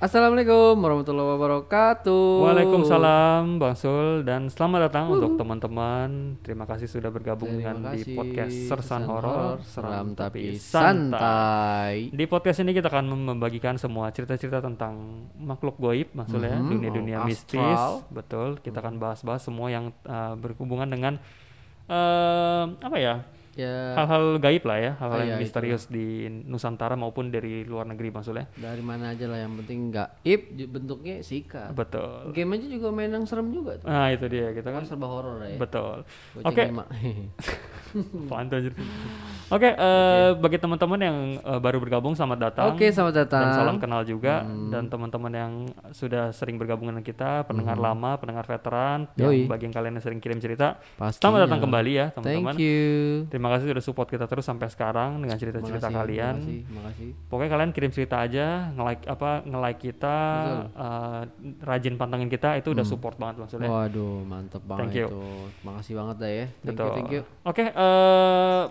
Assalamualaikum warahmatullahi wabarakatuh. Waalaikumsalam Bang Sul dan selamat datang untuk teman-teman. Terima kasih sudah bergabung Terima dengan di kasih. podcast Sersan Horor seram tapi santai. santai. Di podcast ini kita akan membagikan semua cerita-cerita tentang makhluk goib, maksudnya Mhm, dunia-dunia oh, mistis. astral. Betul, kita akan bahas-bahas semua yang uh, berhubungan dengan eh, apa ya? Ya Hal-hal gaib lah ya, hal-hal Oh, yang iya, misterius di Nusantara maupun dari luar negeri maksudnya. dari mana aja lah yang penting j- bentuknya sikat. Betul. Game aja juga main yang serem juga tuh. Nah, itu dia kita Kan kan serba horor ya. betul. Oke. lima. Apaan tuh, anjir? Oke, eh, bagi teman-teman yang eh, baru bergabung selamat datang. Oke, selamat datang. Dan salam kenal juga Hmm. dan teman-teman yang sudah sering bergabung dengan kita, pendengar lama, pendengar veteran, Hmm. Yoi. yang bagi yang kalian yang sering kirim cerita. Pastinya. Selamat datang kembali ya, teman-teman. Thank you. Terima kasih sudah support kita terus sampai sekarang dengan cerita-cerita kalian. Makasih, makasih. Pokoknya kalian kirim cerita aja, nge-like apa, nge-like kita, Betul. eh, rajin pantengin kita itu udah support banget maksudnya. Waduh, mantep banget Thank you. itu. Makasih banget dah ya. Thank Betul. you, thank you. Oke, eh,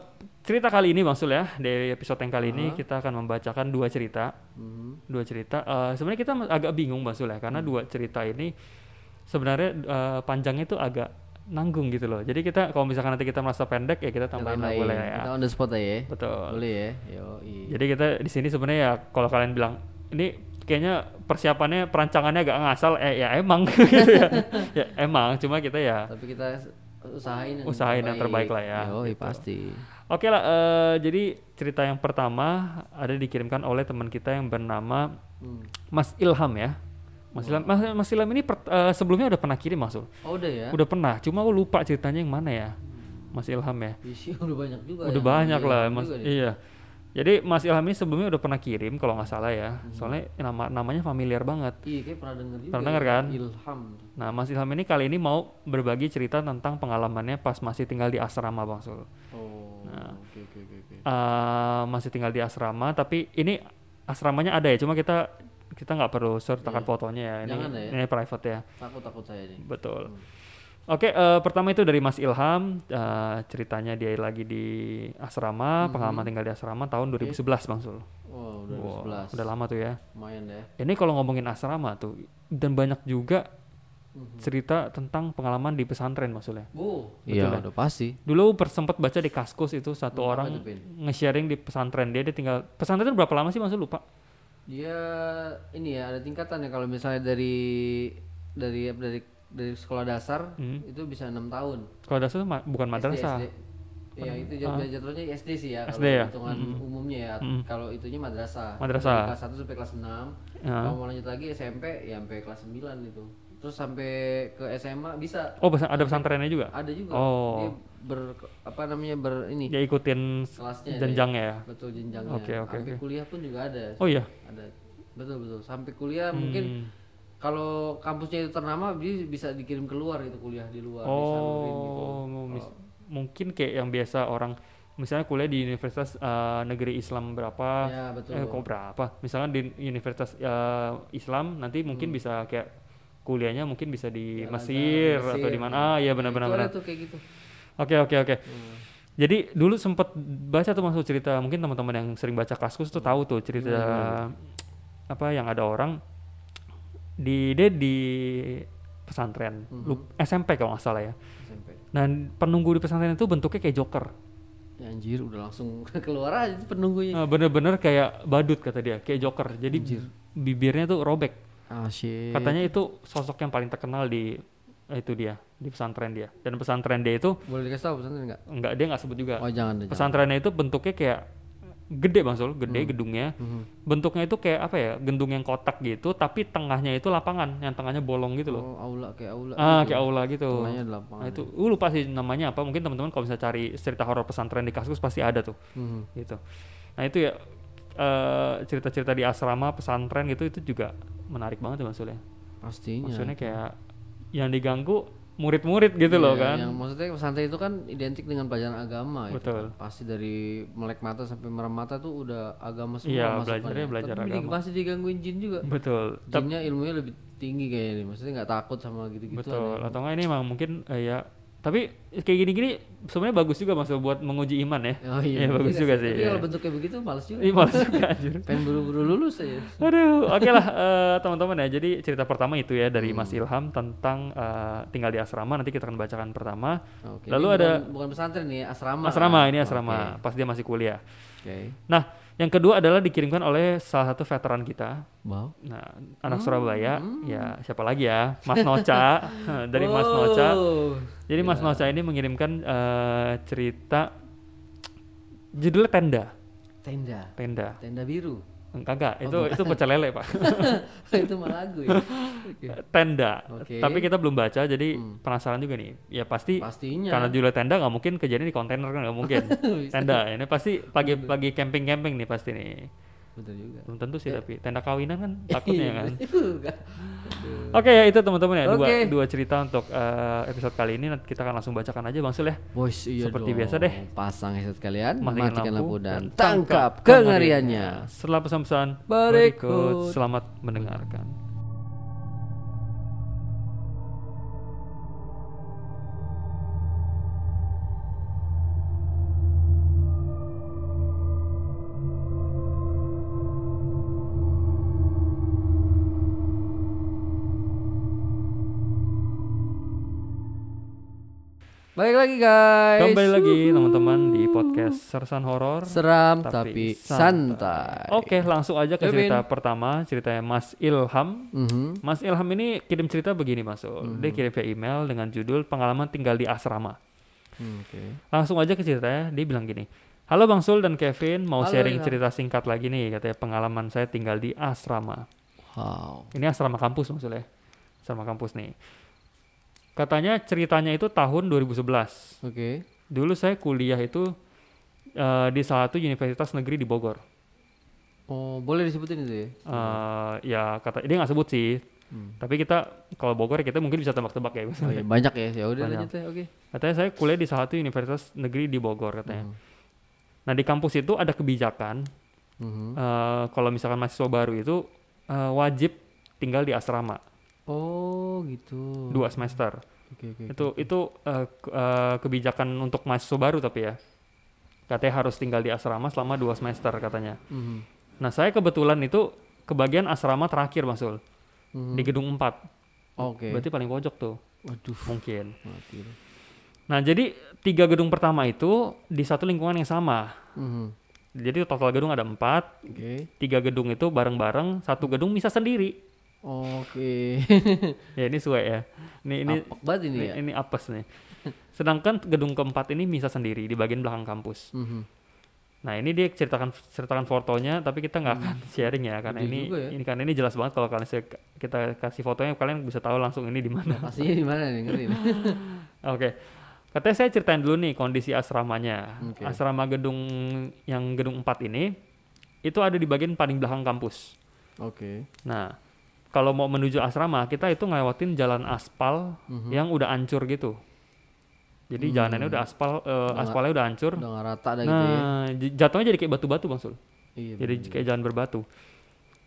cerita kali ini Bang Sul ya, dari episode yang kali ini kita akan membacakan dua cerita. Mhm. Dua cerita. Eh, sebenarnya kita agak bingung Bang Sul ya, karena dua cerita ini sebenarnya eh, panjangnya itu agak nanggung gitu loh. Jadi kita kalau misalkan nanti kita merasa pendek ya kita tambahin lah boleh ya. Kita on the spot aja ya. Betul. Boleh ya. Yo, Jadi kita di sini sebenarnya ya kalau kalian bilang ini kayaknya persiapannya perancangannya agak ngasal eh ya emang gitu ya. ya emang cuma kita ya Tapi kita usahain yang Usahain yang terbaik lah ya, gitu. pasti. Oke lah, eh, jadi cerita yang pertama ada dikirimkan oleh teman kita yang bernama Hmm. Mas Ilham ya. Mas Ilham, Mas, Mas Ilham ini per- eh, sebelumnya udah pernah kirim Mas Ul. Oh, udah ya. Udah pernah, cuma aku lupa ceritanya yang mana ya. Mas Ilham ya. Isi udah banyak juga. Udah yang banyak Ilham lah Mas. Iya. Jadi Mas Ilham ini sebelumnya udah pernah kirim kalau nggak salah ya. Hmm. Soalnya nama namanya familiar banget. Iya, kayak pernah denger juga. Pernah ya. denger kan? Ilham. Nah, Mas Ilham ini kali ini mau berbagi cerita tentang pengalamannya pas masih tinggal di asrama Bang Sul. Oh. Nah. Oke, oke, oke, oke. eh masih tinggal di asrama tapi ini asramanya ada ya cuma kita kita nggak perlu sertakan fotonya ya ini. Jangan ya. ini private ya Takut-takut saya nih. betul Hmm. Oke eh, pertama itu dari Mas Ilham eh, ceritanya dia lagi di asrama Hmm. pengalaman tinggal di asrama tahun 2011 bang Sul Oh, udah Wow, 11. udah lama tuh ya Lumayan ya. ini kalau ngomongin asrama tuh dan banyak juga Mhm. cerita tentang pengalaman di pesantren maksudnya Oh, Betul iya, ya? udah pasti. dulu sempat baca di kaskus itu satu Hmm, orang nge-sharing di pesantren dia dia tinggal pesantren itu berapa lama sih maksud lupa Dia ini ya ada tingkatan ya kalau misalnya dari dari dari dari sekolah dasar Hmm. itu bisa enam tahun. Kalau dasar ma- bukan madrasah. SD, SD. Ya itu jat- jatuhnya SD sih ya SD kalau ya? hitungan umumnya ya. Kalau itunya madrasah. Madrasah. Kelas 1 sampai kelas 6. Ya. Kalau mau lanjut lagi SMP ya sampai kelas 9 itu. Terus sampai ke SMA bisa Oh, ada pesantrennya juga? ada juga. Oh. Dia ber apa namanya ber ini Ya ikutin kelasnya jenjangnya ya. betul jenjangnya. Oke, oke, sampai oke. kuliah pun juga ada. Oh iya. Ada. Betul betul. Sampai kuliah mungkin Hmm. Kalau kampusnya itu ternama dia bisa dikirim keluar gitu kuliah di luar disalurin gitu. Oh, mungkin kayak yang biasa orang misalnya kuliah di universitas eh, negeri Islam berapa? Ya betul. Eh, kok berapa? Misalkan di universitas eh, Islam nanti mungkin bisa kayak kuliahnya mungkin bisa di Ya, Mesir Al-Azhar, atau di Mesir. mana? Ah, iya Itu benar-benar. tuh kayak gitu. Oke, oke, oke. Hmm. Jadi dulu sempat baca tuh masuk cerita mungkin teman-teman yang sering baca kaskus tuh tahu tuh cerita apa yang ada orang di dia di pesantren Lup- SMP kalau nggak salah ya. SMP. Dan penunggu di pesantren itu bentuknya kayak joker. Ya anjir udah langsung keluar aja penunggunya. Eh, Bener-bener kayak badut kata dia, kayak joker. Jadi bibirnya tuh robek. Ah shit. Katanya itu sosok yang paling terkenal di itu dia di pesantren dia. Dan pesantren dia itu Boleh dikasih tahu pesantren enggak? enggak dia nggak sebut juga. Oh jangan. Pesantrennya itu bentuknya kayak gede bang Sul, gede gedungnya. Mhm. Bentuknya itu kayak apa ya, gendung yang kotak gitu, tapi tengahnya itu lapangan, yang tengahnya bolong gitu loh. Oh aula kayak aula. ah, gitu. kayak aula gitu. Tengahnya ada lapangan. Nah, itu, gue lupa sih namanya apa. Mungkin teman-teman kalau bisa cari cerita horor pesantren di Kaskus pasti ada tuh, Mhm. gitu. Nah itu ya eh, cerita-cerita di asrama pesantren gitu itu juga menarik banget ya maksudnya. Pastinya. Maksudnya kayak yang diganggu murid-murid gitu loh Iya, kan. Yang maksudnya pesantren itu kan identik dengan pelajaran agama itu Betul. kan. Pasti dari melek mata sampai merem mata tuh udah agama semua Iya, belajarnya belajar Tapi agama. pasti digangguin jin juga. Betul. Jinnya ilmunya lebih tinggi kayaknya nih. Maksudnya nggak takut sama gitu-gitu. betul. Atau enggak ini emang mungkin eh, ya tapi kayak gini-gini sebenarnya bagus juga mas buat menguji iman ya. Oh iya, Iya, bagus iya juga sih. Tapi iya. kalau bentuknya begitu males juga. Ini males juga anjir. Pengen buru-buru lulus aja. Aduh, oke lah eh, teman-teman ya. Jadi cerita pertama itu ya dari Hmm. Mas Ilham tentang eh, tinggal di asrama. Nanti kita akan bacakan pertama. Oke. Lalu ini ada bukan, bukan pesantren nih, asrama. asrama ini asrama Oke. pas dia masih kuliah. Oke. Nah, yang kedua adalah dikirimkan oleh salah satu veteran kita. Wow. Nah, Hmm, anak Surabaya, ya siapa lagi ya? Mas Noca dari Mas Noca. Jadi Mas Noca ini mengirimkan eh, cerita judulnya tenda, Tenda. tenda. Tenda biru. Kagak, Oh, itu itu pecel lele, Pak. itu mah lagu ya. Tenda. Oke. Tapi kita belum baca, jadi Hmm. penasaran juga nih. Ya pasti Pastinya. karena judulnya tenda nggak mungkin kejadian di kontainer kan nggak mungkin. Tenda ini pasti pagi pagi camping camping nih pasti nih. Betul juga. Belum tentu sih tapi tenda kawinan kan takutnya kan. Oke ya itu teman-teman ya dua dua cerita untuk eh, episode kali ini nanti kita akan langsung bacakan aja Bang Sul ya. Boys, iya Seperti dong. biasa deh. Pasang headset kalian, Matikan matikan, lampu, dan tangkap tangkap kengeriannya. Setelah pesan-pesan Berikut. selamat mendengarkan. Balik lagi guys. Kembali lagi teman-teman di podcast Sersan Horor Seram tapi, santai. Oke, langsung aja ke Yuk, cerita pertama, ceritanya Mas Ilham. Mhm. Mas Ilham ini kirim cerita begini Mas Ul. Hmm. Dia kirim via email dengan judul pengalaman tinggal di asrama. Oke. Langsung aja ke ceritanya, dia bilang gini. Halo Bang Sul dan Kevin, mau Halo, sharing Ilham. cerita singkat lagi nih, katanya pengalaman saya tinggal di asrama. Wow. Ini asrama kampus maksudnya. Asrama kampus nih. Katanya ceritanya itu tahun 2011. Oke. Dulu saya kuliah itu eh, di salah satu universitas negeri di Bogor. Oh, boleh disebutin itu ya? Eh, ya kata dia nggak sebut sih. Hmm. Tapi kita kalau Bogor ya kita mungkin bisa tebak-tebak ya. Oh, iya, banyak ya. Ya udah lanjut ya. Oke. Katanya saya kuliah di salah satu universitas negeri di Bogor katanya. Mhm. Nah di kampus itu ada kebijakan Mhm. eh, kalau misalkan mahasiswa baru itu eh, wajib tinggal di asrama Oh, gitu. dua semester. Oke, oke. Itu itu eh, ke- eh, kebijakan untuk mahasiswa baru tapi ya. Katanya harus tinggal di asrama selama dua semester katanya. Mhm. Nah saya kebetulan itu kebagian asrama terakhir masul Mhm. di gedung 4 Oke. Berarti paling pojok tuh Waduh. mungkin. Mati. Nah jadi tiga gedung pertama itu di satu lingkungan yang sama. Mhm. Jadi total gedung ada empat, Oke. tiga gedung itu bareng-bareng, satu gedung bisa sendiri. Oke. Ya ini suwe ya. Ini ini ini ini, ya. ini apes nih. Sedangkan gedung keempat ini bisa sendiri di bagian belakang kampus. Mhm. Nah ini dia ceritakan ceritakan fotonya, tapi kita nggak akan sharing ya karena Gede ini ya. ini karena ini jelas banget kalau kalian kita kasih fotonya kalian bisa tahu langsung ini di mana. Aslinya di mana nih? Ngeri nih. Oke. Katanya saya ceritain dulu nih kondisi asramanya. Oke. Asrama gedung yang gedung 4 ini itu ada di bagian paling belakang kampus. Oke. Nah, kalau mau menuju asrama kita itu ngelewatin jalan aspal Mhm. yang udah hancur gitu. Jadi Hmm. jalanannya udah aspal Udah aspalnya udah hancur. Udah rata dah gitu ya. Nah, j- jatuhnya jadi kayak batu-batu Bang Sul. Iya. Jadi bener. kayak jalan berbatu.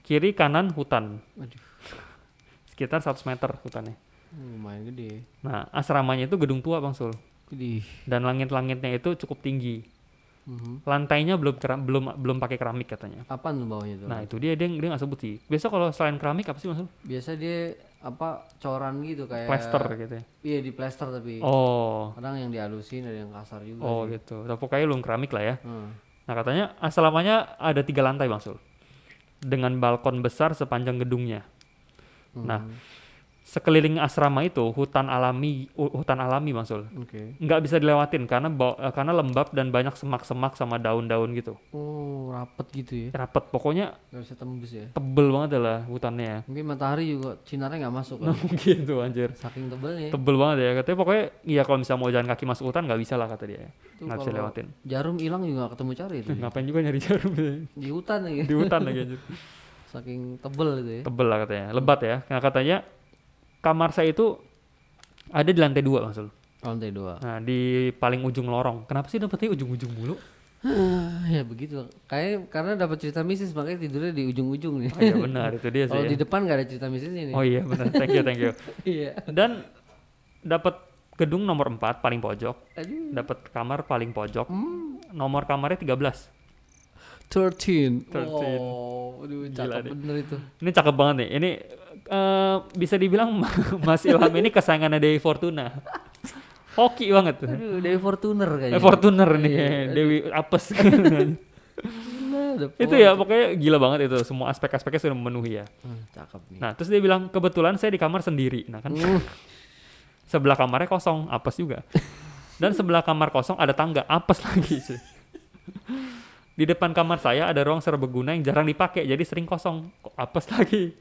Kiri kanan hutan. Aduh. Sekitar 100 meter hutannya. Lumayan gede. Nah, asramanya itu gedung tua Bang Sul. Gede. Dan langit-langitnya itu cukup tinggi. Mhm. Lantainya belum keram- belum belum pakai keramik katanya. Apaan tuh bawahnya tuh? Nah, itu dia dia dia nggak sebut sih. Biasa kalau selain keramik apa sih Sul? Biasa dia apa coran gitu kayak Plaster gitu ya. Iya di plaster tapi Oh. kadang yang dihalusin ada yang kasar juga. Oh sih. gitu. Tapi pokoknya belum keramik lah ya. Hmm. Nah katanya asramanya ada tiga lantai bang Sul, dengan balkon besar sepanjang gedungnya. Nah, Hmm. Sekeliling asrama itu hutan alami, hu- hutan alami Sul, Oke. nggak bisa dilewatin karena eh, karena lembab dan banyak semak-semak sama daun-daun gitu. Oh rapet gitu ya. Rapet, pokoknya Gak bisa tembus ya. tebel banget lah hutannya. Mungkin matahari juga sinarnya nggak masuk Nah kan. mungkin tuh anjir, Saking tebelnya. tebel banget ya katanya. Pokoknya iya kalau misalnya mau jalan kaki masuk hutan nggak bisa lah kata dia, Itu nggak bisa lewatin. Jarum hilang juga nggak ketemu cari itu. Ngapain juga nyari jarum ya? di hutan lagi. di hutan lagi anjir. Saking tebel itu ya. tebel lah katanya lebat ya nah katanya kamar saya itu ada di lantai dua maksud Lantai dua. nah di paling ujung lorong kenapa sih dapetnya ujung-ujung mulu ya begitu. Kayak karena dapat cerita mistis makanya tidurnya di ujung-ujung nih. oh iya benar itu dia sih Kalau ya. di depan nggak ada cerita mistisnya nih. oh iya benar thank you thank you iya. dan dapat gedung nomor 4 paling pojok, dapat kamar paling pojok. Hmm. Nomor kamarnya 13. 13. 13. Oh, aduh, cakep bener itu. Ini cakep banget nih. Ini eh, bisa dibilang Mas Ilham ini kesayangannya Dewi Fortuna. Hoki banget tuh. Aduh, Dewi Fortuner kayaknya. Eh, Fortuner nih, Iya, Dewi apes. Gila, udah itu ya pokoknya gila banget itu. Semua aspek-aspeknya sudah memenuhi ya. Hmm, cakep nih. Nah, terus dia bilang kebetulan saya di kamar sendiri. Nah kan Hmm. sebelah kamarnya kosong, apes juga. Dan sebelah kamar kosong ada tangga, apes lagi sih. Di depan kamar saya ada ruang serbaguna yang jarang dipakai, jadi sering kosong. Apes lagi?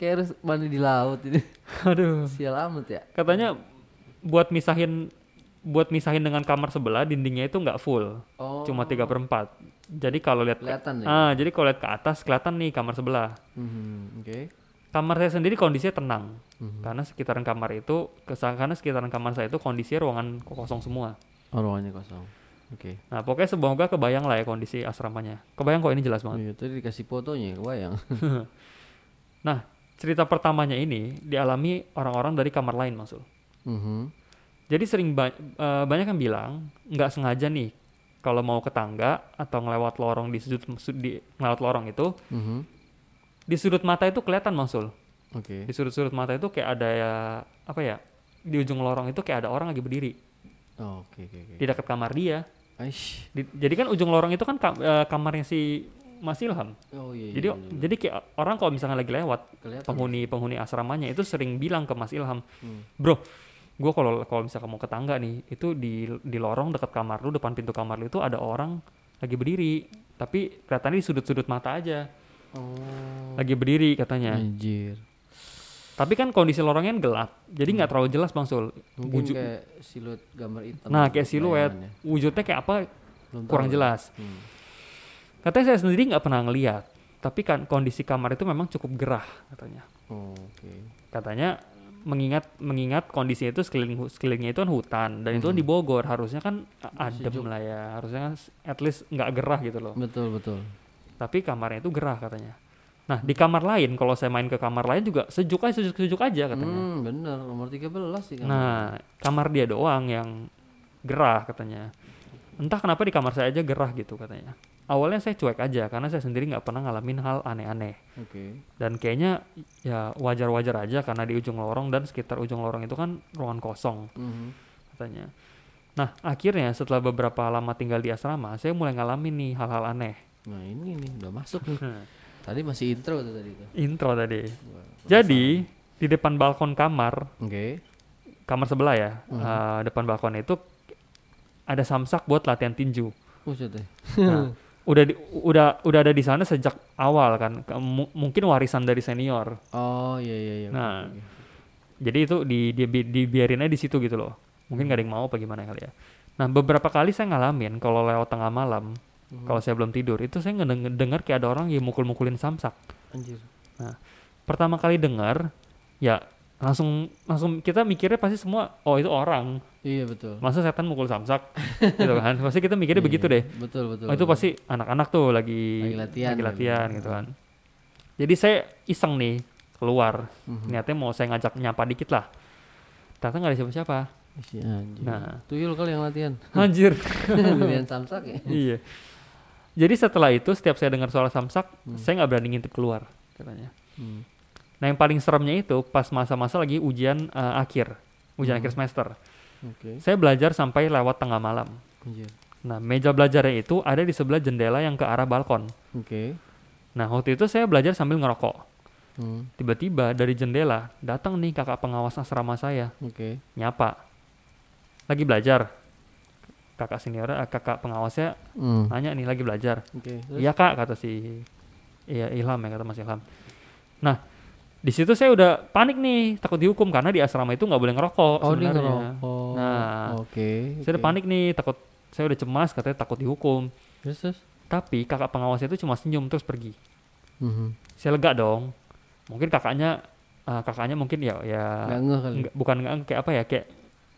Kayak harus mandi di laut ini. Aduh. Sial amat ya. Katanya buat misahin buat misahin dengan kamar sebelah dindingnya itu nggak full, Oh. cuma tiga per empat. Jadi kalau lihat ke, kelihatan ya. ah, jadi kalau lihat ke atas kelihatan nih kamar sebelah. Mhm, Oke. Kamar saya sendiri kondisinya tenang, Mhm. karena sekitaran kamar itu, karena sekitaran kamar saya itu kondisinya ruangan kosong semua. Oh, ruangannya kosong. Oke. Nah pokoknya semoga kebayang lah ya kondisi asramanya. Kebayang kok ini jelas banget. Iya, tadi dikasih fotonya, kebayang. Nah cerita pertamanya ini dialami orang-orang dari kamar lain maksud. Mhm. Jadi sering ba- eh, banyak yang bilang nggak sengaja nih kalau mau ke tangga atau ngelewat lorong di sudut su- di ngelewat lorong itu Mhm. di sudut mata itu kelihatan masul. Oke. Di sudut-sudut mata itu kayak ada ya apa ya di ujung lorong itu kayak ada orang lagi berdiri Oh, Oke, oke, oke. di dekat kamar dia. Aish. Di- jadi kan ujung lorong itu kan ka- eh, kamarnya si Mas Ilham. Oh iya. Jadi iya, iya. jadi kayak orang kalau misalnya lagi lewat kelihatan. penghuni penghuni asramanya itu sering bilang ke Mas Ilham, Hmm. bro, gue kalau kalau misalnya mau ke tangga nih, itu di di lorong dekat kamar lu, depan pintu kamar lu itu ada orang lagi berdiri, tapi kelihatannya di sudut-sudut mata aja, Oh. lagi berdiri katanya. Anjir. Tapi kan kondisi lorongnya kan gelap, jadi nggak terlalu jelas bang Sul. Mungkin Wujud- kayak siluet gambar hitam. nah kayak siluet, bayangannya. wujudnya kayak apa Belum kurang tahu. jelas. Hmm. Katanya saya sendiri nggak pernah ngeliat, tapi kan kondisi kamar itu memang cukup gerah katanya. Oh, Oke. katanya mengingat mengingat kondisinya itu sekeliling sekelilingnya itu kan hutan dan itu kan di Bogor harusnya kan adem Sejuk. lah ya harusnya kan at least nggak gerah gitu loh Betul, betul. tapi kamarnya itu gerah katanya nah di kamar lain kalau saya main ke kamar lain juga sejuk aja sejuk sejuk aja katanya Hmm, bener. Nomor 13 sih kan. nah kamar dia doang yang gerah katanya entah kenapa di kamar saya aja gerah gitu katanya awalnya saya cuek aja karena saya sendiri nggak pernah ngalamin hal aneh-aneh Oke. dan kayaknya ya wajar-wajar aja karena di ujung lorong dan sekitar ujung lorong itu kan ruangan kosong Mhm. katanya. Nah akhirnya setelah beberapa lama tinggal di asrama saya mulai ngalamin nih hal-hal aneh. Nah, ini nih udah masuk nih. Tadi masih intro tuh tadi tuh. Intro tadi. Wah, Jadi di depan balkon kamar Oke. kamar sebelah ya Mhm. eh, depan balkon itu ada samsak buat latihan tinju. Deh. Nah, udah di- udah udah ada di sana sejak awal kan mu- mungkin warisan dari senior. Oh, iya iya iya. Nah, oke. Jadi itu di, di, di- dibiarin aja di situ gitu loh. Mungkin gak ada yang mau apa gimana kali ya. Nah beberapa kali saya ngalamin kalau lewat tengah malam, Mhm. kalau saya belum tidur, itu saya ngedeng- dengar kayak ada orang yang mukul-mukulin samsak. Anjir. Pertama kali dengar, ya langsung langsung kita mikirnya pasti semua, oh itu orang. Iya betul. Masa setan mukul samsak, gitu kan? Pasti kita mikirnya Iya, begitu deh. Betul betul. Oh itu betul. pasti anak-anak tuh lagi Lagi latihan lagi latihan gitu kan. Jadi saya iseng nih keluar, Mhm. niatnya mau saya ngajak nyapa dikit lah. Ternyata nggak ada siapa-siapa. Nah. tuyul kali yang latihan. Anjir. Latihan samsak ya. iya. Jadi setelah itu setiap saya dengar suara samsak, Hmm. saya nggak berani ngintip keluar katanya. Hmm. Nah yang paling seremnya itu pas masa-masa lagi ujian eh, akhir, ujian Hmm. akhir semester. Oke. Saya belajar sampai lewat tengah malam. Anjir. Nah meja belajarnya itu ada di sebelah jendela yang ke arah balkon. Oke. Nah waktu itu saya belajar sambil ngerokok. Hmm. Tiba-tiba dari jendela datang nih kakak pengawas asrama saya Oke. nyapa. Lagi belajar. Kakak senior, eh, kakak pengawasnya Hmm. nanya nih lagi belajar. Iya kak kata si iya Ilham ya kata Mas Ilham. Nah di situ saya udah panik nih takut dihukum karena di asrama itu nggak boleh ngerokok Oh, sebenarnya. ngerokok. Nah, oke. Saya udah panik nih takut saya udah cemas katanya takut dihukum. Terus terus. Tapi kakak pengawasnya itu cuma senyum terus pergi. Mhm. Saya lega dong. Mungkin kakaknya eh, kakaknya mungkin ya ya Nggak kali. bukan nggak kayak apa ya kayak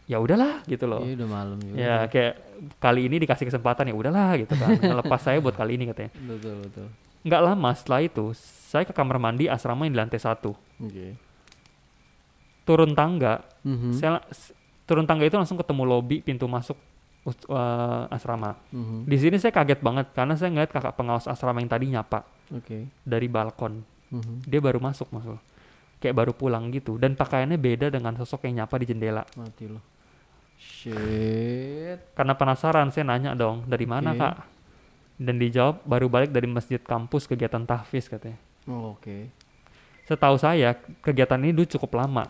ya udahlah gitu loh. Iya udah malam juga. Ya kayak kali ini dikasih kesempatan ya udahlah gitu kan. Ngelepas saya buat kali ini katanya. Betul betul. Nggak lama setelah itu saya ke kamar mandi asrama yang di lantai satu. Oke. Turun tangga, Mhm. saya turun tangga itu langsung ketemu lobi pintu masuk eh, asrama. Mhm. Di sini saya kaget banget karena saya ngeliat kakak pengawas asrama yang tadi nyapa Oke. dari balkon. Mhm. Dia baru masuk masuk. Kayak baru pulang gitu dan pakaiannya beda dengan sosok yang nyapa di jendela. Mati lo. Shit. Karena penasaran saya nanya dong, dari mana Oke. kak? Dan dijawab baru balik dari masjid kampus kegiatan tahfiz katanya. Oh, Oke. Setahu saya kegiatan ini dulu cukup lama.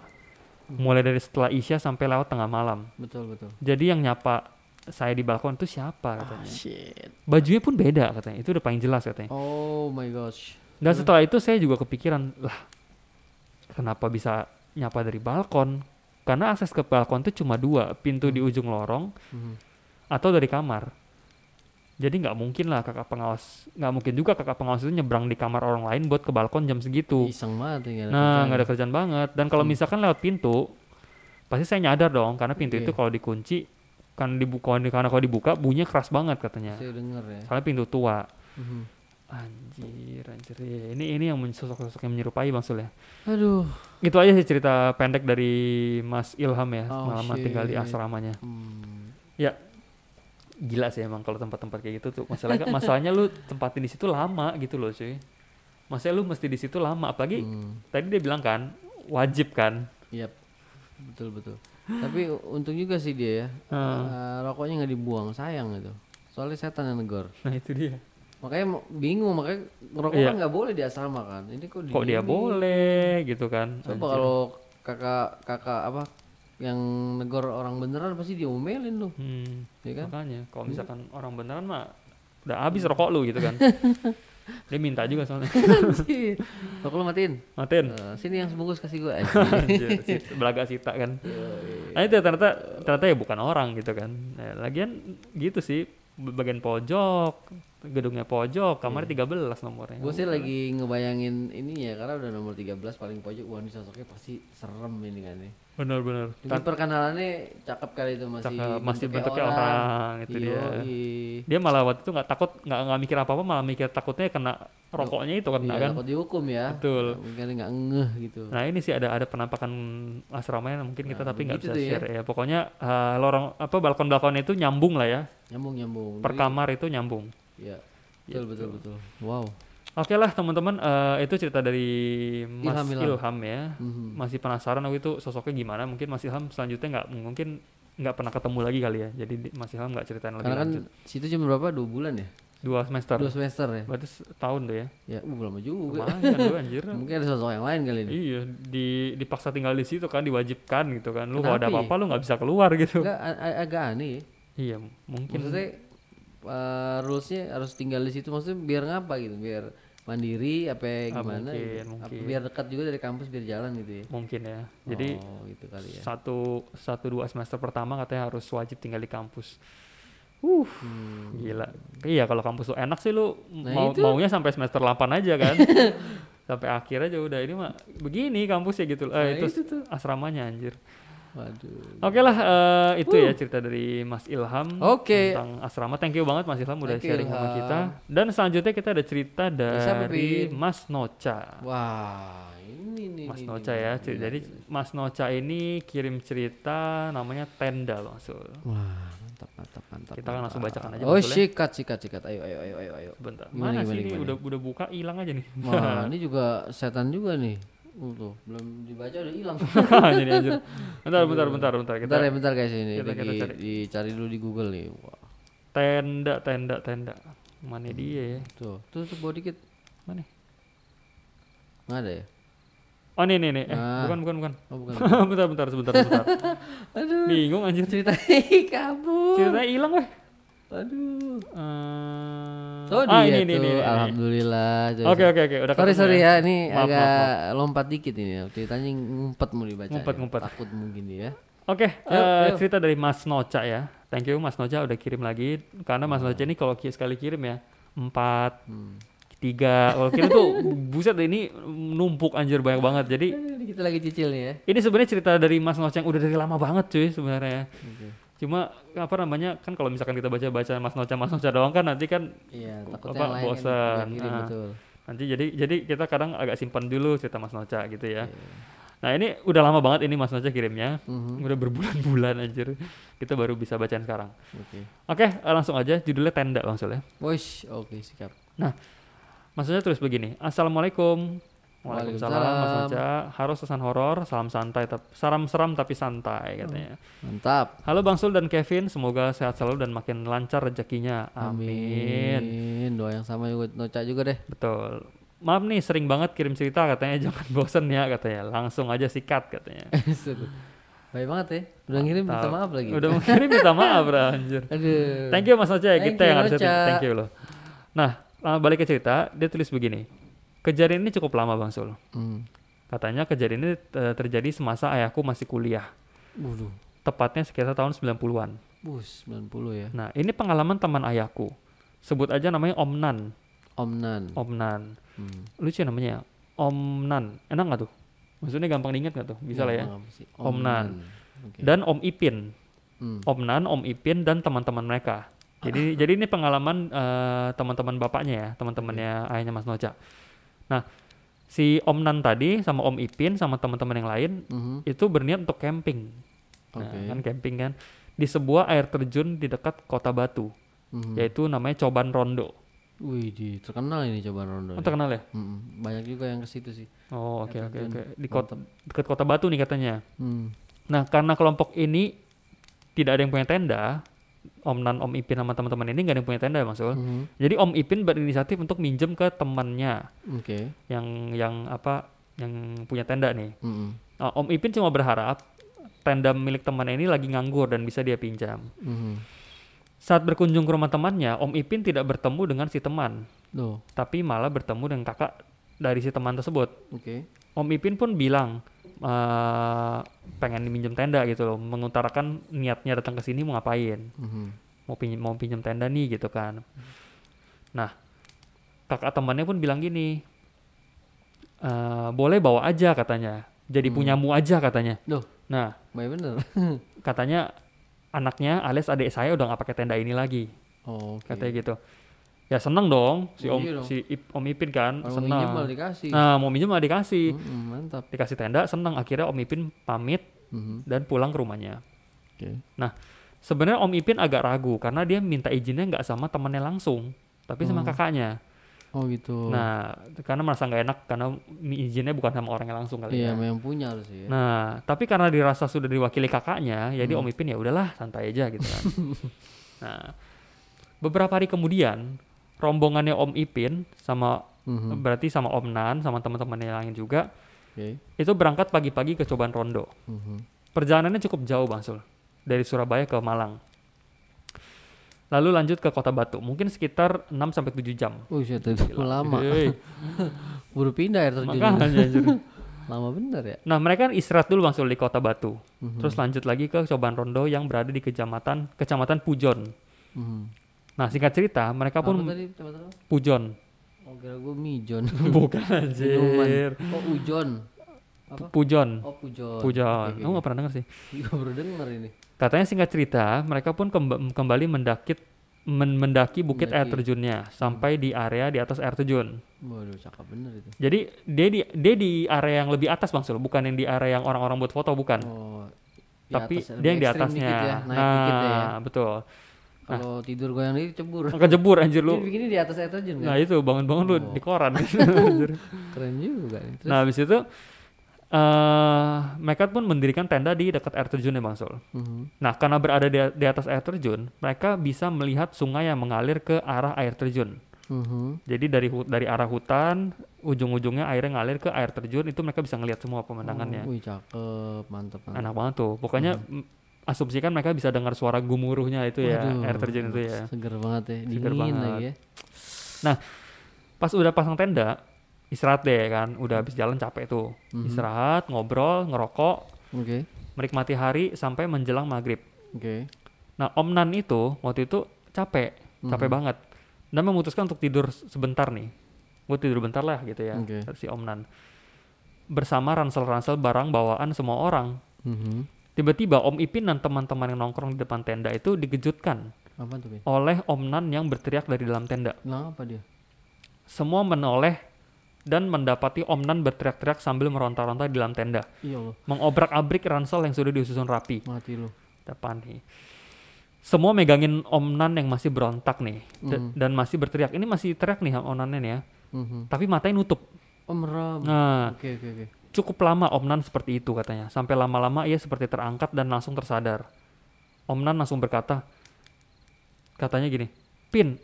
Mulai dari setelah Isya sampai lewat tengah malam. Betul betul. Jadi yang nyapa saya di balkon itu siapa Ah, katanya. shit. Bajunya pun beda katanya. Itu udah paling jelas katanya. Oh my gosh. Dan setelah itu saya juga kepikiran, lah kenapa bisa nyapa dari balkon? Karena akses ke balkon itu cuma dua, pintu di ujung lorong Mhm. atau dari kamar. Jadi nggak mungkin lah kakak pengawas, nggak mungkin juga kakak pengawas itu nyebrang di kamar orang lain buat ke balkon jam segitu. Iseng banget ya. Nah, nggak ada kerjaan banget. Dan kalau misalkan lewat pintu, pasti saya nyadar dong, karena pintu Oke. itu kalau dikunci, kan dibuka, karena kalau dibuka bunyinya keras banget katanya. Saya denger ya. Soalnya pintu tua. Mhm. Anjir, anjir. Iya, Ini ini yang sosok-sosok yang menyerupai Bang Sul ya. Aduh. Itu aja sih cerita pendek dari Mas Ilham ya, Oh, selama tinggal di asramanya. Hmm. Gila sih emang kalau tempat-tempat kayak gitu tuh. Masalahnya masalahnya lu tempatin di situ lama gitu loh, cuy. Masalahnya lu mesti di situ lama, apalagi Hmm. tadi dia bilang kan wajib kan. Yap. Betul betul. Tapi untung juga sih dia ya. Heeh. Eh, rokoknya nggak dibuang, sayang gitu. Soalnya setan yang negor. Nah, itu dia. Makanya bingung makanya ngerokok Iya. kan nggak boleh di asrama kan. Ini kok di Kok dia ini? boleh gitu kan. Coba kalau kakak kakak apa yang negor orang beneran pasti diomelin lu, Hmm, ya kan? makanya kalau misalkan orang beneran mah udah habis rokok lu gitu kan. dia minta juga soalnya. Rokok lu matiin. Matiin. Eh, sini yang sebungkus kasih gua. Belaga sita kan. Nah itu ternyata ternyata ya bukan orang gitu kan. Nah, lagian gitu sih bagian pojok, gedungnya pojok, kamar 13 nomornya. Gue sih lagi ngebayangin ini ya karena udah nomor 13 paling pojok wah ini sosoknya pasti serem ini kan nih. Bener-bener. Ini perkenalannya cakep kali itu masih Cakep, masih bentuknya orang, itu dia. Yoi. Dia malah waktu itu nggak takut, nggak nggak mikir apa-apa, malah mikir takutnya kena rokoknya itu kena Iya, kan. takut dihukum ya. Betul. Mungkin nggak ngeh gitu. Nah ini sih ada ada penampakan asramanya mungkin kita Nah, tapi nggak begitu bisa ya. share ya. Pokoknya eh, lorong apa balkon-balkonnya itu nyambung lah ya. Nyambung nyambung. Per kamar itu nyambung. Iya. Betul betul betul. Wow. Oke lah teman-teman, eh, itu cerita dari Mas Ilham, Ilham, Ilham. ya. Mhm. Masih penasaran waktu itu sosoknya gimana? Mungkin Mas Ilham selanjutnya nggak mungkin nggak pernah ketemu lagi kali ya. Jadi di- Mas Ilham nggak ceritain lebih Karena kan lanjut. situ cuma berapa? Dua bulan ya? Dua semester. Dua semester ya? Berarti setahun tuh ya. Ya, uh, lama juga. Lumayan anjir. Mungkin ada sosok yang lain kali ini. Iya, di dipaksa tinggal di situ kan diwajibkan gitu kan. Lu kalau ada Kenapa ya? apa-apa lu nggak bisa keluar gitu. Enggak, a- a- agak aneh ya. Iya, mungkin. Maksudnya uh, rulesnya harus tinggal di situ maksudnya biar ngapa gitu biar mandiri apa ya, Ah, gimana mungkin, gitu. Apa mungkin. biar dekat juga dari kampus biar jalan gitu ya mungkin ya. Jadi oh gitu kali ya satu satu dua semester pertama katanya harus wajib tinggal di kampus. Uh, Hmm. gila. Iya kalau kampus lu enak sih lu Nah, mau itu. maunya sampai semester 8 aja kan. sampai akhir aja udah ini mah begini kampusnya gitu. Eh Nah, itu, itu tuh. asramanya anjir. Waduh Oke lah eh, itu ya cerita dari Mas Ilham Oke. tentang asrama. Thank you banget Mas Ilham udah Thank you, sharing sama kita. Dan selanjutnya kita ada cerita dari? Mas Noca. wah ini nih Mas nih, Noca nih, ya. nih, Jadi. Mas Noca ini kirim cerita namanya Tenda. So, wah mantap mantap mantap Kita kan langsung bacakan aja, oh ya. sikat sikat sikat ayo ayo ayo ayo ayo Bentar. Gimana, Mana gimana, sih ini gimana? udah udah buka hilang aja nih. wah ini juga setan juga nih Uh, tuh belum dibaca udah hilang Jadi anjir. Bentar bentar bentar bentar kita bentar ya bentar guys ini kita- kita cari. dicari dulu di Google nih wah tenda tenda tenda. Mana dia ya? tuh tuh tuh bawa dikit Mana? nggak ada ya Oh nih nih nih. Eh, Ah. bukan bukan bukan. oh bukan bentar bentar sebentar sebentar. aduh Bingung anjir. ceritanya kabur Ceritanya hilang weh. Aduh Eh, oh ah, dia ini, ini, tuh ini, ini. alhamdulillah Oke oke oke udah sorry sorry ya ini Maaf, agak maaf, lompat dikit ini ya. ceritanya ngumpet mau dibaca Ngumpet, ya. ngumpet. takut mungkin dia Oke, Ayo, eh, ayo. cerita dari Mas Noca ya. Thank you Mas Noca udah kirim lagi. Karena Mas Noca ini kalau sekali kirim ya empat, hmm. tiga. Kalau kirim tuh buset ini numpuk anjir banyak banget. Jadi kita lagi cicil nih ya ini sebenarnya cerita dari Mas Noca yang udah dari lama banget cuy sebenarnya. Oke. Cuma apa namanya kan kalau misalkan kita baca-baca Mas Noca Mas Noca doang kan nanti kan iya Apa, lain bosan. Nah. betul nanti jadi jadi kita kadang agak simpan dulu cerita Mas Noca gitu ya. Iya. Nah ini udah lama banget ini Mas Noca kirimnya. Mhm. Udah berbulan-bulan anjir. Kita baru bisa bacain sekarang. Oke. Oke, eh, langsung aja judulnya tenda Bang Sul ya. Wish, oke sikap. Maksudnya tulis begini. Assalamualaikum. Waalaikumsalam Mas. Noca. Harus pesan horor, salam santai, tapi salam seram tapi santai katanya. Mantap. Halo Bang Sul dan Kevin, semoga sehat selalu dan makin lancar rezekinya. Amin. Amin. Doa yang sama juga Noca juga deh. Betul. Maaf nih sering banget kirim cerita katanya jangan bosen ya katanya. Langsung aja sikat katanya. Baik banget ya. Udah ngirim minta Mantap. maaf lagi. Udah mau kirim minta maaf bro, anjir. Aduh. Thank you Mas Noce, Thank kita yang harus thank you loh. Nah, uh, balik ke cerita, dia tulis begini. Kejadian ini cukup lama Bang Sul. Hmm. Katanya kejadian ini uh, terjadi semasa ayahku masih kuliah. Waduh. Tepatnya sekitar tahun 90-an. Bus 90 ya. Nah, ini pengalaman teman ayahku. Sebut aja namanya Om Nan. Om Nan. Om Nan. Hmm. Lucu ya namanya. Om Nan. Enak nggak tuh? Maksudnya gampang diingat nggak tuh? Bisa lah ya. sih? Om Nan. Oke. Dan Om Ipin. Hmm. Om Nan, Om Ipin dan teman-teman mereka. Jadi jadi ini pengalaman eh, teman-teman bapaknya ya, teman-temannya ayahnya Mas Noca. Nah, si Om Nan tadi sama Om Ipin sama teman-teman yang lain Mhm. itu berniat untuk camping. Nah, Oke. kan camping kan di sebuah air terjun di dekat Kota Batu, Mhm. yaitu namanya Coban Rondo. Wih, di terkenal ini coba rondo. Oh, terkenal ya? Mm-mm. Banyak juga yang ke situ sih. Oh, oke oke oke. Di kota dekat Kota Batu nih katanya. Hmm. Nah, karena kelompok ini tidak ada yang punya tenda, Om Nan, Om Ipin sama teman-teman ini nggak ada yang punya tenda, Mas Sul. Mhm. Jadi Om Ipin berinisiatif untuk minjem ke temannya Oke. yang yang apa yang punya tenda nih. Mm-mm. Nah, Om Ipin cuma berharap tenda milik temannya ini lagi nganggur dan bisa dia pinjam. Mhm. Saat berkunjung ke rumah temannya, Om Ipin tidak bertemu dengan si teman, Loh, tapi malah bertemu dengan kakak dari si teman tersebut. oke. Om Ipin pun bilang eh, pengen diminjem tenda gitu loh, mengutarakan niatnya datang ke sini mau ngapain. Mhm. mau pinjem mau pinjam tenda nih gitu kan nah kakak temannya pun bilang gini "Eh, boleh bawa aja katanya jadi Hmm. punyamu aja katanya Loh, nah baik bener. katanya anaknya alias adik saya udah nggak pakai tenda ini lagi Oh, oke. katanya gitu ya seneng dong si om Iya dong. si Ip- om Ipin kan Kalau mau minjem malah seneng dikasih. nah mau minjem malah dikasih Mm-mm, mantap. dikasih tenda seneng akhirnya om Ipin pamit Mhm. dan pulang ke rumahnya Oke. Sebenarnya Om Ipin agak ragu karena dia minta izinnya nggak sama temannya langsung, tapi sama Oh. kakaknya. Oh gitu. Nah, karena merasa nggak enak karena izinnya bukan sama orangnya langsung kali iya, ya. sama yang punya harus ya. Nah, tapi karena dirasa sudah diwakili kakaknya, jadi Hmm. Om Ipin ya udahlah santai aja gitu kan. nah, beberapa hari kemudian rombongannya Om Ipin sama Mhm. berarti sama Om Nan sama teman-temannya yang lain juga Oke. itu berangkat pagi-pagi ke Coban Rondo. Mhm. Perjalanannya cukup jauh Bang Sul. Dari Surabaya ke Malang. Lalu lanjut ke Kota Batu. Mungkin sekitar 6 sampai 7 jam. Oh, shit, itu lama. Buru pindah air terjun. makanya anjir. lama bener ya. Nah, mereka kan istirahat dulu Bang Sul di Kota Batu. Mhm. Terus lanjut lagi ke Coban Rondo yang berada di kecamatan Kecamatan Pujon. Mhm. Nah, singkat cerita, mereka Apa pun tadi? Pujon. Oh, kira gue mijon. Bukan anjir. Oh, ujon. Apa? Pujon. Oh, pujon. Pujon. Oke, Kamu nggak pernah denger sih? Gue baru denger ini. Katanya singkat cerita, mereka pun kemba- kembali mendaki men- mendaki bukit air Mendaki. terjunnya sampai di area di atas air terjun. Waduh, cakep bener itu. Jadi dia di dia di area yang lebih atas Bang Sul, bukan yang di area yang orang-orang buat foto bukan. Oh, Tapi atas, dia yang di atasnya. ya, naik nah, dikit ya. betul. Kalau tidur goyang dikit cebur. Kejebur anjir Lu lu. bikinnya di atas air terjun kan? Nah, itu bangun-bangun lu Oh. di koran. Anjir. Keren juga. Terus, nah, habis itu eh mereka pun mendirikan tenda di dekat air terjun ya Bang Sul. Mhm. Nah, karena berada di, di atas air terjun, mereka bisa melihat sungai yang mengalir ke arah air terjun. Mhm. Jadi dari dari arah hutan, ujung-ujungnya airnya ngalir ke air terjun, itu mereka bisa ngelihat semua pemandangannya. Oh, wih, cakep, mantep. mantep. Enak banget tuh. Pokoknya mm, asumsikan mereka bisa dengar suara gumuruhnya itu ya, Waduh, air terjun itu ya. Seger banget ya, Seger dingin banget. lagi ya. Pas udah pasang tenda, istirahat deh kan. Udah habis jalan capek tuh. Mhm. Istirahat, ngobrol, ngerokok, Oke, menikmati hari sampai menjelang maghrib. oke. Nah, Om Nan itu waktu itu capek, capek Mhm. banget. Dan memutuskan untuk tidur sebentar nih. Gue tidur bentar lah gitu ya, Oke. si Om Nan. Bersama ransel-ransel barang bawaan semua orang. Mhm. Tiba-tiba Om Ipin dan teman-teman yang nongkrong di depan tenda itu dikejutkan Apa tuh, Bin? oleh Om Nan yang berteriak dari dalam tenda. Kenapa dia? Semua menoleh dan mendapati Om Nan berteriak-teriak sambil meronta-ronta di dalam tenda, Iya mengobrak-abrik ransel yang sudah disusun rapi. mati lu. Depan nih. Semua megangin Om Nan yang masih berontak nih da- Mhm. dan masih berteriak. Ini masih teriak nih Om Nan ya, Mhm. tapi matanya nutup. Oh meram. Nah, Oke oke oke. Cukup lama Om Nan seperti itu katanya. Sampai lama-lama ia seperti terangkat dan langsung tersadar. Om Nan langsung berkata, katanya gini, Pin,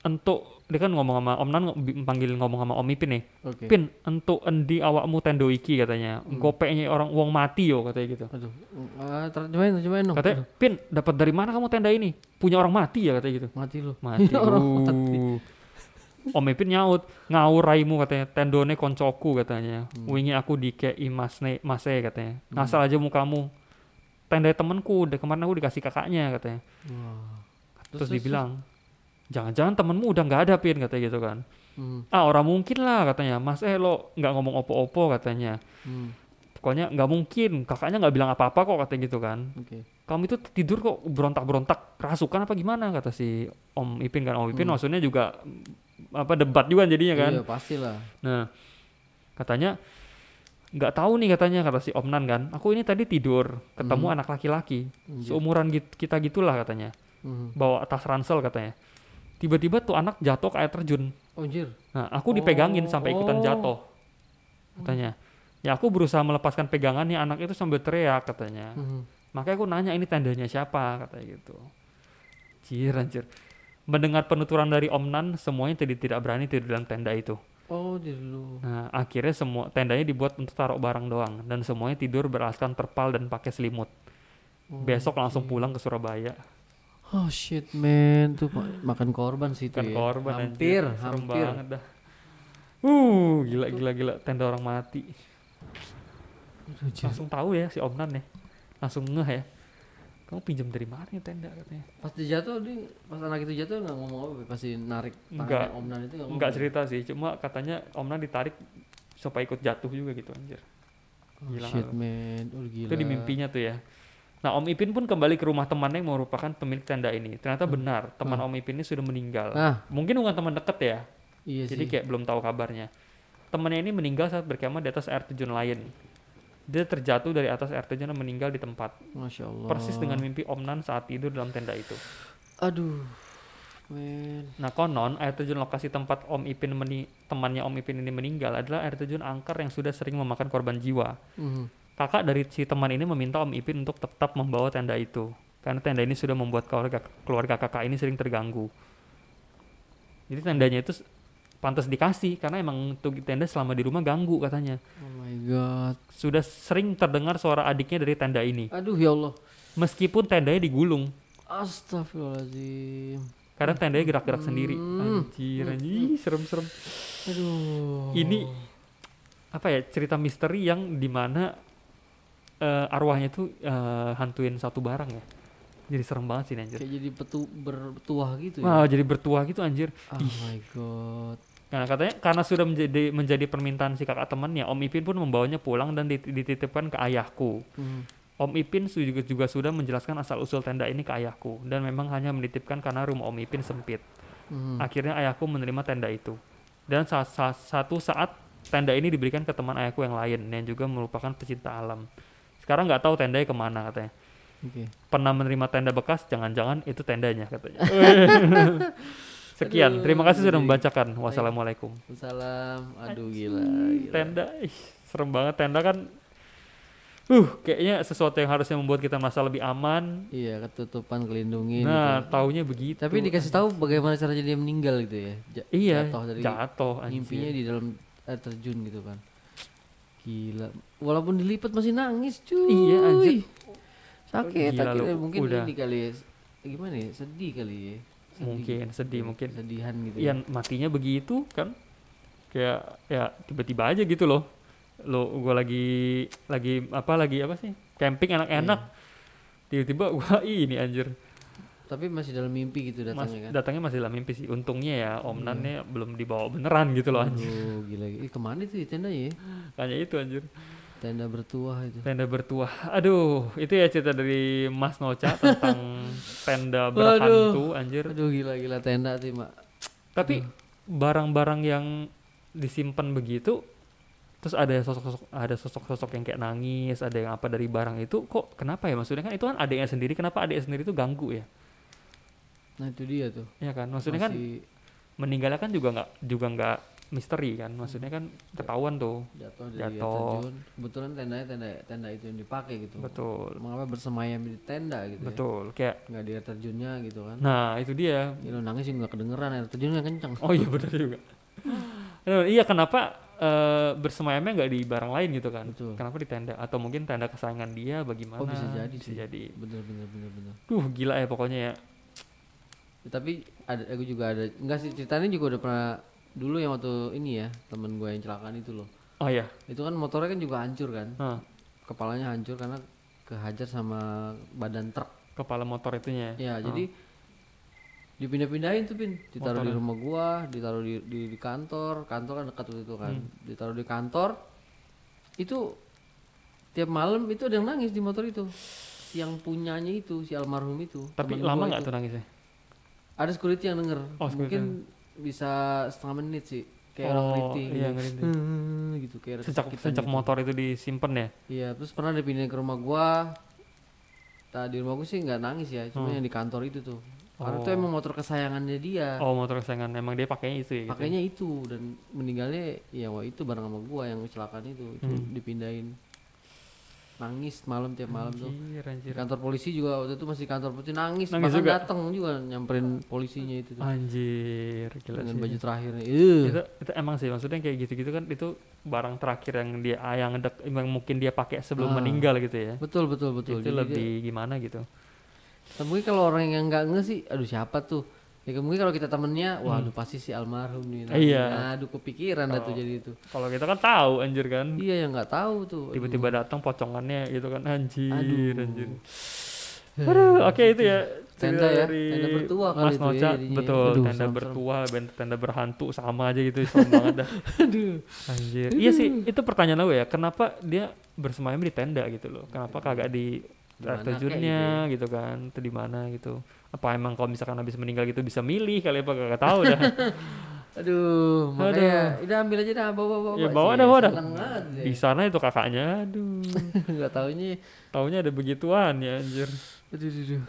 entuk, dia kan ngomong sama Om Nan, ng- panggil ngomong sama Om Ipin nih, Oke. Pin, entuk endi awakmu tendo iki katanya, gopeknya orang uang mati yo katanya gitu. Aduh, ah, terjemahin terjemahin dong. Katanya, Pin, dapat dari mana kamu tenda ini? Punya orang mati ya katanya gitu. Mati lu. Mati. Orang Uh. Om Ipin nyaut, ngawur raimu katanya, tendone koncoku katanya. Wingi aku dikei masne mase katanya. Ngasal aja mukamu. Tenda temenku, udah kemarin aku dikasih kakaknya katanya. Wah. Terus, dibilang, jangan-jangan temenmu udah nggak ada pin katanya gitu kan. Hmm. Ah orang mungkin lah katanya, mas eh lo nggak ngomong opo-opo katanya. Hmm. Pokoknya nggak mungkin, kakaknya nggak bilang apa-apa kok katanya gitu kan. Oke. kamu itu tidur kok berontak-berontak kerasukan apa gimana kata si Om Ipin kan Om Ipin maksudnya juga apa debat juga jadinya kan Iya pastilah. nah katanya nggak tahu nih katanya kata si Om Nan kan aku ini tadi tidur ketemu anak laki-laki seumuran kita gitulah katanya Mhm. bawa tas ransel katanya tiba-tiba tuh anak jatuh ke air terjun Oh, anjir. nah aku dipegangin Oh, sampai ikutan oh. jatuh katanya ya aku berusaha melepaskan pegangannya anak itu sambil teriak katanya Mhm. Makanya aku nanya ini tandanya siapa katanya gitu. Anjir anjir. Mendengar penuturan dari Om Nan, semuanya jadi tidak berani tidur dalam tenda itu. Oh, jadi lu. Nah, akhirnya semua tendanya dibuat untuk taruh barang doang dan semuanya tidur beralaskan terpal dan pakai selimut. Oh, Besok langsung pulang ke Surabaya. Oh shit man, tuh ma- makan korban sih itu Kan ya. korban hampir, anjir. Serem hampir. banget dah. Uh, gila gila gila tenda orang mati. Langsung tahu ya si Om Nan ya. Langsung ngeh ya. Kamu pinjam dari mana ya tenda katanya? Pas dia jatuh, dia pas anak itu jatuh nggak ngomong apa, pasti narik Enggak. tangannya Om Nan itu nggak cerita sih, cuma katanya Om Nan ditarik supaya ikut jatuh juga gitu anjir. Oh, Gila shit nggak lu? man, oh gila. Itu di mimpinya tuh ya. Nah Om Ipin pun kembali ke rumah temannya yang merupakan pemilik tenda ini. Ternyata benar, teman Om Ipin ini sudah meninggal. Nah, Mungkin bukan teman deket ya, iya jadi sih. kayak belum tahu kabarnya. Temannya ini meninggal saat berkemah di atas air terjun lain. Dia terjatuh dari atas air terjun dan meninggal di tempat. Masya Allah. Persis dengan mimpi Om Nan saat tidur dalam tenda itu. Aduh, man. Nah konon air terjun lokasi tempat Om Ipin meni- temannya Om Ipin ini meninggal adalah air terjun angker yang sudah sering memakan korban jiwa. Mhm. Kakak dari si teman ini meminta Om Ipin untuk tetap membawa tenda itu. Karena tenda ini sudah membuat keluarga, keluarga kakak ini sering terganggu. Jadi tendanya itu pantas dikasih karena emang tuh tenda selama di rumah ganggu katanya. Oh my god. Sudah sering terdengar suara adiknya dari tenda ini. Aduh ya Allah. Meskipun tendanya digulung. Astagfirullahaladzim. Karena tendanya gerak-gerak sendiri. Hmm. Anjir, anjir, serem-serem. Aduh. Ini apa ya cerita misteri yang di mana eh, arwahnya tuh eh, hantuin satu barang ya. Jadi serem banget sih anjir. kayak jadi petu bertuah gitu ya. Wah, jadi bertuah gitu anjir. Oh my god. Nah, katanya karena sudah menjadi menjadi permintaan si kakak temannya, Om Ipin pun membawanya pulang dan dit- dititipkan ke ayahku. Mhm. Om Ipin juga, juga sudah menjelaskan asal-usul tenda ini ke ayahku dan memang hanya menitipkan karena rumah Om Ipin sempit. Mhm. Akhirnya ayahku menerima tenda itu. Dan saat, saat- satu saat tenda ini diberikan ke teman ayahku yang lain yang juga merupakan pecinta alam. Sekarang nggak tahu tendanya ke mana katanya. Oke. Pernah menerima tenda bekas, jangan-jangan itu tendanya katanya. Sekian, Aduh, terima kasih sudah jadi- membacakan. Wassalamualaikum. Salam. Aduh gila. Gila. Tenda, ih, serem banget tenda kan. Uh, kayaknya sesuatu yang harusnya membuat kita merasa lebih aman. Iya, ketutupan kelindungin nah, gitu. taunya begitu. Tapi dikasih tahu bagaimana caranya dia meninggal gitu ya. Ja- iya, jatuh dari jatuh anjir. mimpinya di dalam air terjun gitu kan. Gila. Walaupun dilipat masih nangis cuy. Iya, anjir. Sakit, Gila lu, akhirnya mungkin udah. ini kali ya. Gimana ya? Sedih kali ya. Sedih. Mungkin, sedih, mungkin. Sedihan gitu. Iya, matinya begitu kan. Kayak ya tiba-tiba aja gitu loh. Lo gua lagi lagi apa lagi apa sih? Camping enak-enak. Iya. Tiba-tiba gua ini anjir. Tapi masih dalam mimpi gitu Mas, datangnya kan. datangnya masih dalam mimpi sih. Untungnya ya Om Iya. Nannya belum dibawa beneran gitu loh anjir. Aduh, gila. Ih, ke mana itu ya tenda ya? Hanya itu anjir. Tenda bertuah itu. Tenda bertuah. Aduh, itu ya cerita dari Mas Noca tentang tenda berhantu anjir. Aduh, gila-gila tenda sih, Mak. Tapi barang-barang yang disimpan begitu terus ada sosok-sosok ada sosok-sosok yang kayak nangis ada yang apa dari barang itu kok kenapa ya maksudnya kan itu kan adiknya sendiri kenapa adiknya sendiri itu ganggu ya Nah itu dia tuh. ya kan maksudnya kan Masih meninggalnya kan juga nggak juga nggak misteri kan maksudnya kan ketahuan tuh jatuh Jatuh. terjun. Kebetulan tendanya tenda tenda itu yang dipakai gitu. betul Mengapa bersemayam di tenda gitu ya? betul kayak Nggak di air terjunnya gitu kan. nah itu dia Ya, lo nangis juga nggak kedengeran air terjunnya kencang. oh iya benar juga Nah, iya kenapa eh, bersemayamnya nggak di barang lain gitu kan Betul. kenapa di tenda atau mungkin tenda kesayangan dia bagaimana Oh bisa jadi bisa sih. jadi Bener bener bener bener. duh gila ya pokoknya ya Ya, tapi ada aku juga ada enggak sih ceritanya juga udah pernah dulu yang waktu ini ya temen gue yang celakaan itu loh. oh iya Itu kan motornya kan juga hancur kan. Hah, Kepalanya hancur karena kehajar sama badan truk. kepala motor itunya Ya, jadi dipindah-pindahin tuh pin, ditaruh di Motornya. rumah gua, ditaruh di, di di kantor, kantor kan dekat itu kan, Hmm. ditaruh di kantor. Itu tiap malam itu ada yang nangis di motor itu, yang punyanya itu si almarhum itu. tapi lama nggak tuh nangisnya Ada security yang denger, Oh, mungkin bisa setengah menit sih, kayak orang oh merintih iya gitu. Hmm, gitu kayak sejak sejak gitu. motor itu disimpan ya Iya, terus pernah dipindahin ke rumah gua. Tadi rumah gua sih nggak nangis ya, cuma Hmm. yang di kantor itu tuh. Karena itu Oh. emang motor kesayangannya dia. oh motor kesayangan emang dia pakainya itu ya gitu Pakainya itu dan meninggalnya ya wah itu bareng sama gua yang kecelakaan itu, itu Hmm. dipindahin. Nangis malam tiap malam tuh. anjir anjir Di kantor polisi juga waktu itu masih kantor polisi nangis, Nangis bahkan juga? datang juga nyamperin polisinya itu tuh. anjir gila dengan sih baju terakhirnya. Ih. itu itu emang sih maksudnya kayak gitu-gitu kan itu barang terakhir yang dia ah, yang dek, yang mungkin dia pakai sebelum Ah. meninggal gitu ya Betul betul betul. itu Jadi lebih gimana gitu dia- mungkin kalau orang yang nggak nge sih, aduh siapa tuh? Ya mungkin kalau kita temennya, waduh pasti si almarhum nih. Nah, Hmm. Iya. Aduh kepikiran dah tuh jadi itu. kalau kita kan tahu anjir kan Iya yang nggak tahu tuh. Aduh. tiba-tiba datang pocongannya gitu kan anjir Aduh. anjir aduh oke itu ya Tenda ya, tenda bertua kali Mas itu ya jadinya. betul Aduh, tenda serem-serem. bertua ben- tenda berhantu sama aja gitu serem banget dah Aduh. anjir iya sih itu pertanyaan aku ya kenapa dia bersemayam di tenda gitu loh kenapa kagak di Di mana air terjunnya gitu kan atau di mana gitu apa emang kalau misalkan habis meninggal gitu bisa milih kali apa kagak tahu dah Aduh, makanya udah ambil aja dah bawa bawa. Ya, bawa dah, bawa dah. Di sana itu kakaknya aduh Enggak taunya. taunya ada begituan ya anjir Aduh, aduh, aduh.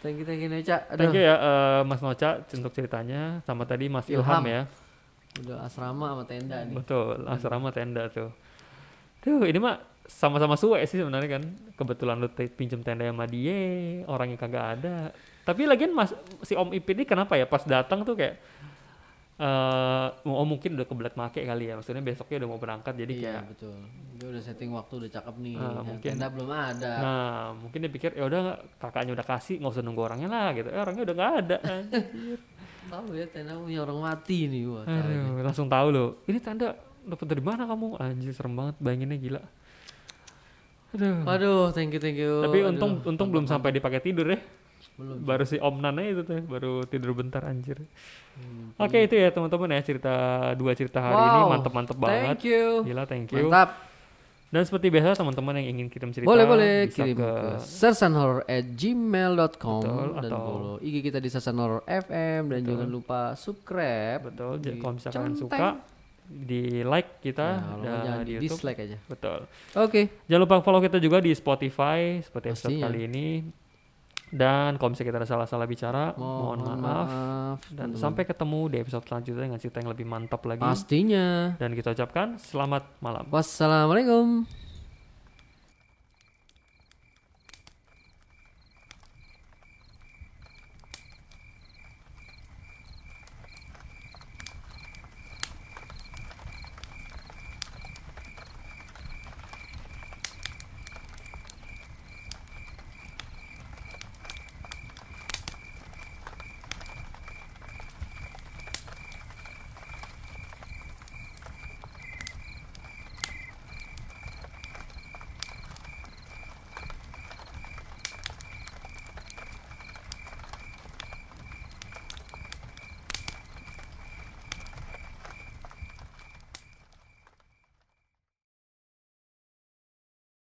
Thank you, thank you Neca. Aduh. Thank you ya eh, Mas Noca untuk ceritanya sama tadi Mas Ilham, Ilham. ya. Udah asrama sama tenda nih. Betul, asrama tenda tuh. Tuh, ini mah sama-sama suwe sih sebenarnya kan. Kebetulan lu pinjem tenda sama dia, orangnya kagak ada. Tapi lagian Mas si Om Ipin ini kenapa ya pas datang tuh kayak eh oh mungkin udah kebelat make kali ya. Maksudnya besoknya udah mau berangkat jadi iya, kayak betul. Dia udah setting waktu udah cakep nih. Ah, Yang mungkin. Tenda belum ada. Nah, mungkin dia pikir ya udah kakaknya udah kasih, nggak usah nunggu orangnya lah gitu. Eh, orangnya udah nggak ada. Tahu ya tenda punya orang mati nih wah. Aduh, langsung tahu loh. Ini tanda dapat dari mana kamu? Anjir serem banget bayanginnya gila. Aduh. Waduh, thank you, thank you. Tapi Aduh, untung untung belum sampai dipakai tidur ya. Belum. Baru si Om Nana itu tuh baru tidur bentar anjir. Hmm, Oke itu ya teman-teman ya cerita dua cerita hari ini Wow, mantep-mantep banget. Thank you. Gila thank you. Mantap. Dan seperti biasa teman-teman yang ingin kirim cerita boleh boleh bisa kirim ke ke sersanhorror@gmail.com dan atau- follow IG kita di Sersan Horror FM dan Betul. jangan lupa subscribe. betul. di Jadi kalau misalkan centeng. suka di like kita Nah, kalau dan di dislike aja. Betul. Oke. Jangan lupa follow kita juga di Spotify seperti episode Pastinya. kali ini. Dan kalau misalnya kita ada salah-salah bicara, mohon, maaf. Dan teman-teman. sampai ketemu di episode selanjutnya dengan cerita yang lebih mantap lagi. pastinya. Dan kita ucapkan selamat malam. Wassalamualaikum.